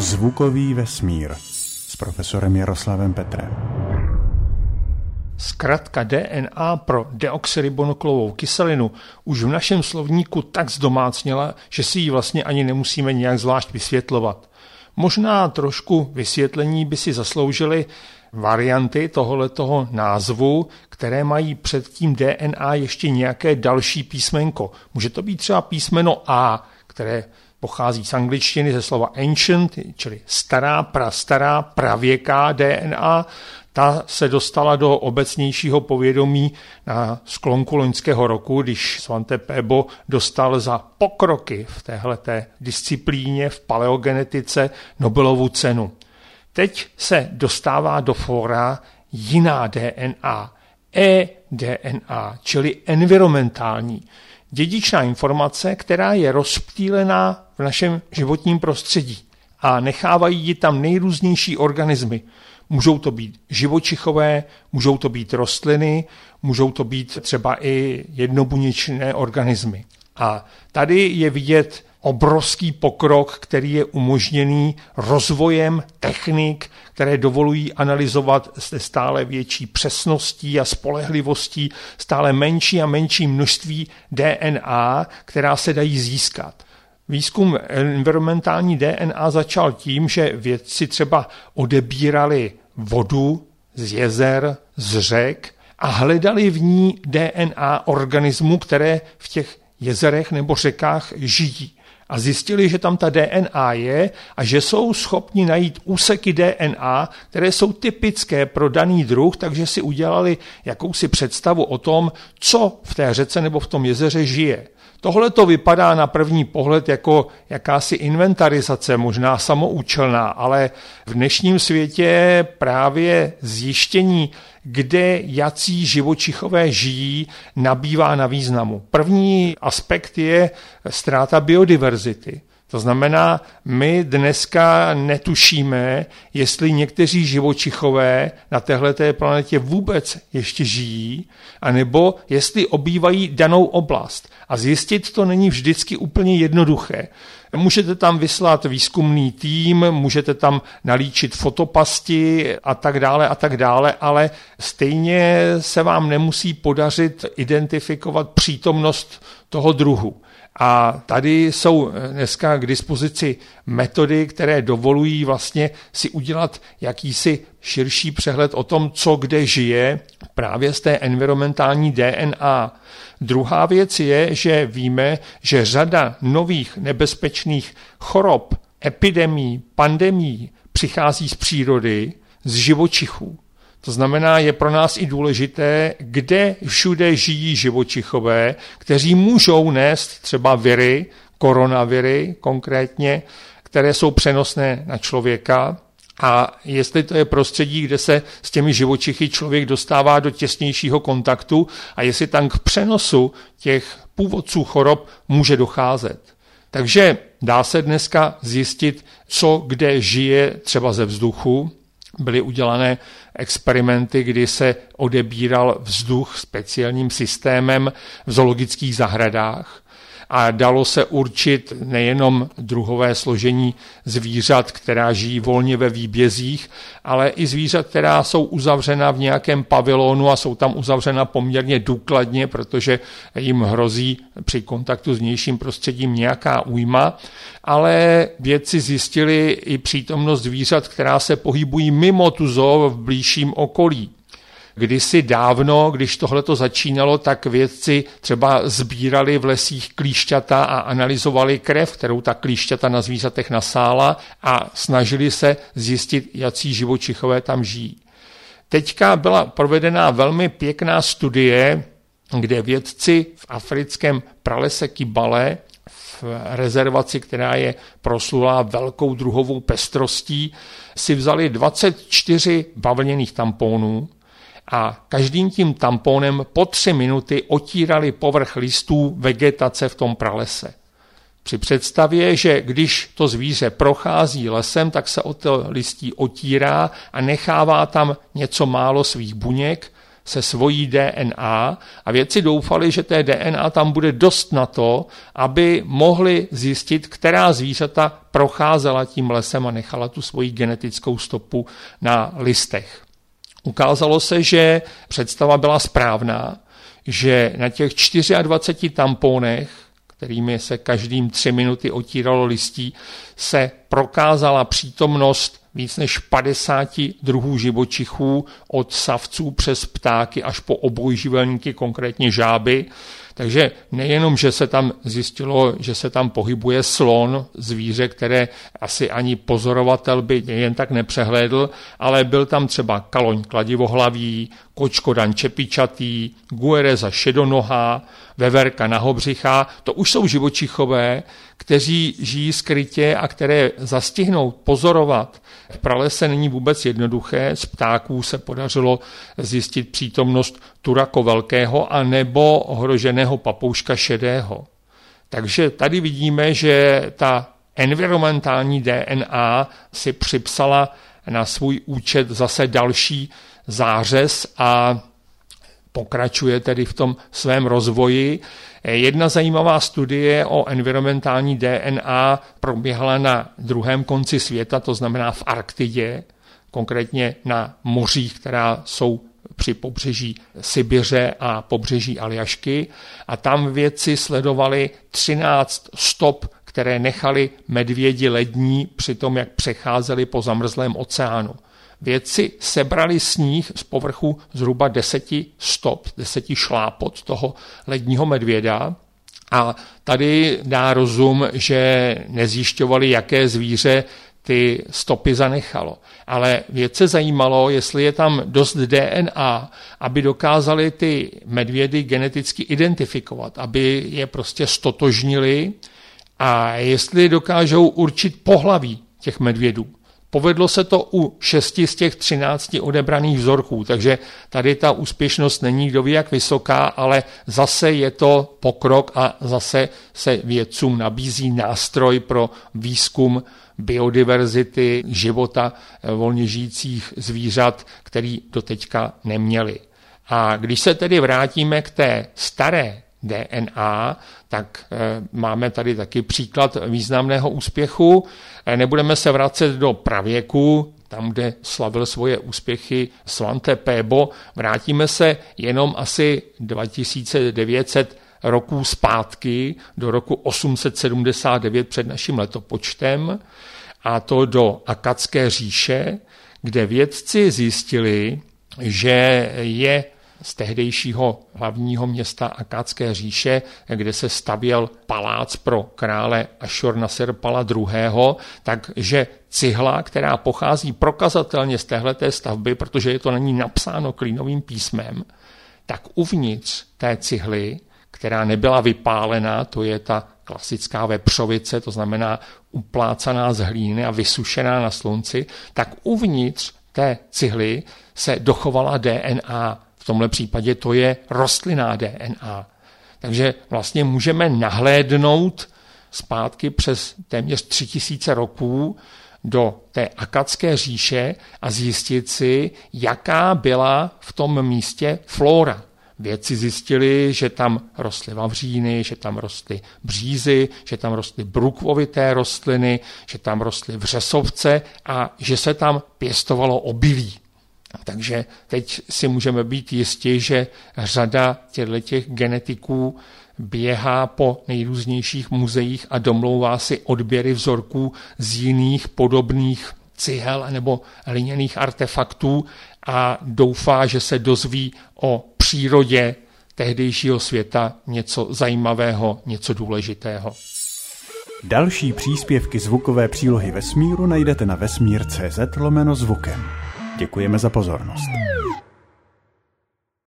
Zvukový vesmír s profesorem Jaroslavem Petrem. Zkratka DNA pro deoxyribonuklovou kyselinu už v našem slovníku tak zdomácněla, že si ji vlastně ani nemusíme nějak zvlášť vysvětlovat. Možná trošku vysvětlení by si zasloužily varianty tohoto názvu, které mají před tím DNA ještě nějaké další písmenko. Může to být třeba písmeno A, které pochází z angličtiny ze slova ancient, čili stará, prastará, pravěká DNA. Ta se dostala do obecnějšího povědomí na sklonku loňského roku, když Svante Pebo dostal za pokroky v téhleté disciplíně v paleogenetice Nobelovu cenu. Teď se dostává do fora jiná DNA, e-DNA, čili environmentální, dědičná informace, která je rozptýlená v našem životním prostředí a nechávají ji tam nejrůznější organismy. Můžou to být živočichové, můžou to být rostliny, můžou to být třeba i jednobuněčné organismy. A tady je vidět obrovský pokrok, který je umožněný rozvojem technik, které dovolují analyzovat se stále větší přesností a spolehlivostí stále menší a menší množství DNA, která se dají získat. Výzkum environmentální DNA začal tím, že vědci třeba odebírali vodu z jezer, z řek a hledali v ní DNA organismů, které v těch jezerech nebo řekách žijí a zjistili, že tam ta DNA je a že jsou schopni najít úseky DNA, které jsou typické pro daný druh, takže si udělali jakousi představu o tom, co v té řece nebo v tom jezeře žije. Tohle to vypadá na první pohled jako jakási inventarizace, možná samoučelná, ale v dnešním světě právě zjištění, kde jací živočichové žijí, nabývá na významu. První aspekt je ztráta biodiverzity. To znamená, my dneska netušíme, jestli někteří živočichové na téhleté planetě vůbec ještě žijí, anebo jestli obývají danou oblast. A zjistit to není vždycky úplně jednoduché. Můžete tam vyslat výzkumný tým, můžete tam nalíčit fotopasti a tak dále a tak dále, ale stejně se vám nemusí podařit identifikovat přítomnost toho druhu. A tady jsou dneska k dispozici metody, které dovolují vlastně si udělat jakýsi širší přehled o tom, co kde žije právě z té environmentální DNA. Druhá věc je, že víme, že řada nových nebezpečných chorob, epidemí, pandemí přichází z přírody, z živočichů. To znamená, je pro nás i důležité, kde všude žijí živočichové, kteří můžou nést třeba viry, koronaviry konkrétně, které jsou přenosné na člověka, a jestli to je prostředí, kde se s těmi živočichy člověk dostává do těsnějšího kontaktu a jestli tam k přenosu těch původců chorob může docházet. Takže dá se dneska zjistit, co kde žije třeba ze vzduchu, byly udělané experimenty, kdy se odebíral vzduch speciálním systémem v zoologických zahradách a dalo se určit nejenom druhové složení zvířat, která žijí volně ve výbězích, ale i zvířat, která jsou uzavřena v nějakém pavilonu a jsou tam uzavřena poměrně důkladně, protože jim hrozí při kontaktu s vnějším prostředím nějaká újma, ale vědci zjistili i přítomnost zvířat, která se pohybují mimo tu zoo v blížším okolí. Kdysi dávno, když tohle to začínalo, tak vědci třeba sbírali v lesích klíšťata a analyzovali krev, kterou ta klíšťata na zvířatech nasála a snažili se zjistit, jaký živočichové tam žijí. Teďka byla provedena velmi pěkná studie, kde vědci v africkém pralese Kibale v rezervaci, která je proslulá velkou druhovou pestrostí, si vzali 24 bavlněných tamponů, a každým tím tamponem po tři minuty otírali povrch listů vegetace v tom pralese. Při představě, že když to zvíře prochází lesem, tak se o to listí otírá a nechává tam něco málo svých buněk, se svojí DNA a vědci doufali, že té DNA tam bude dost na to, aby mohli zjistit, která zvířata procházela tím lesem a nechala tu svoji genetickou stopu na listech. Ukázalo se, že představa byla správná, že na těch 24 tamponech, kterými se každým tři minuty otíralo listí, se prokázala přítomnost víc než 50 druhů živočichů, od savců přes ptáky až po obojživelníky, konkrétně žáby. Takže nejenom, že se tam zjistilo, že se tam pohybuje slon, zvíře, které asi ani pozorovatel by jen tak nepřehlédl, ale byl tam třeba kaloň kladivohlavý, kočkodan čepičatý, guereza šedonohá, veverka nahobřichá. To už jsou živočichové, kteří žijí skrytě a které zastihnout, pozorovat. V pralese není vůbec jednoduché, z ptáků se podařilo zjistit přítomnost turako velkého a nebo ohroženého papouška šedého. Takže tady vidíme, že ta environmentální DNA si připsala na svůj účet zase další zářez a pokračuje tedy v tom svém rozvoji. Jedna zajímavá studie o environmentální DNA proběhla na druhém konci světa, to znamená v Arktidě, konkrétně na mořích, která jsou při pobřeží Sibiře a pobřeží Aljašky a tam vědci sledovali 13 stop, které nechali medvědi lední při tom, jak přecházeli po zamrzlém oceánu. Vědci sebrali sníh z povrchu zhruba deseti stop, deseti šlápot toho ledního medvěda a tady dá rozum, že nezjišťovali, jaké zvíře ty stopy zanechalo. Ale vědce zajímalo, jestli je tam dost DNA, aby dokázali ty medvědy geneticky identifikovat, aby je prostě stotožnili a jestli dokážou určit pohlaví těch medvědů. Povedlo se to u šesti z těch třinácti odebraných vzorků, takže tady ta úspěšnost není kdo ví jak vysoká, ale zase je to pokrok a zase se vědcům nabízí nástroj pro výzkum biodiverzity života volně žijících zvířat, který doteďka neměli. A když se tedy vrátíme k té staré DNA, tak eh, máme tady taky příklad významného úspěchu. Eh, nebudeme se vracet do pravěku, tam, kde slavil svoje úspěchy Svante Pébo. Vrátíme se jenom asi 2900 roků zpátky do roku 879 před naším letopočtem a to do Akadské říše, kde vědci zjistili, že je z tehdejšího hlavního města Akádské říše, kde se stavěl palác pro krále Ashur Nasirpala II., takže cihla, která pochází prokazatelně z téhleté stavby, protože je to na ní napsáno klínovým písmem, tak uvnitř té cihly, která nebyla vypálená, to je ta klasická vepřovice, to znamená uplácaná z hlíny a vysušená na slunci, tak uvnitř té cihly se dochovala DNA v tomhle případě to je rostlinná DNA. Takže vlastně můžeme nahlédnout zpátky přes téměř tři tisíce roků do té akadské říše a zjistit si, jaká byla v tom místě flora. Vědci zjistili, že tam rostly vavříny, že tam rostly břízy, že tam rostly brukvovité rostliny, že tam rostly vřesovce a že se tam pěstovalo obilí. Takže teď si můžeme být jistí, že řada těchto genetiků běhá po nejrůznějších muzeích a domlouvá si odběry vzorků z jiných podobných cihel nebo hliněných artefaktů a doufá, že se dozví o přírodě tehdejšího světa něco zajímavého, něco důležitého. Další příspěvky zvukové přílohy vesmíru najdete na vesmír.cz lomeno zvukem. Děkujeme za pozornost.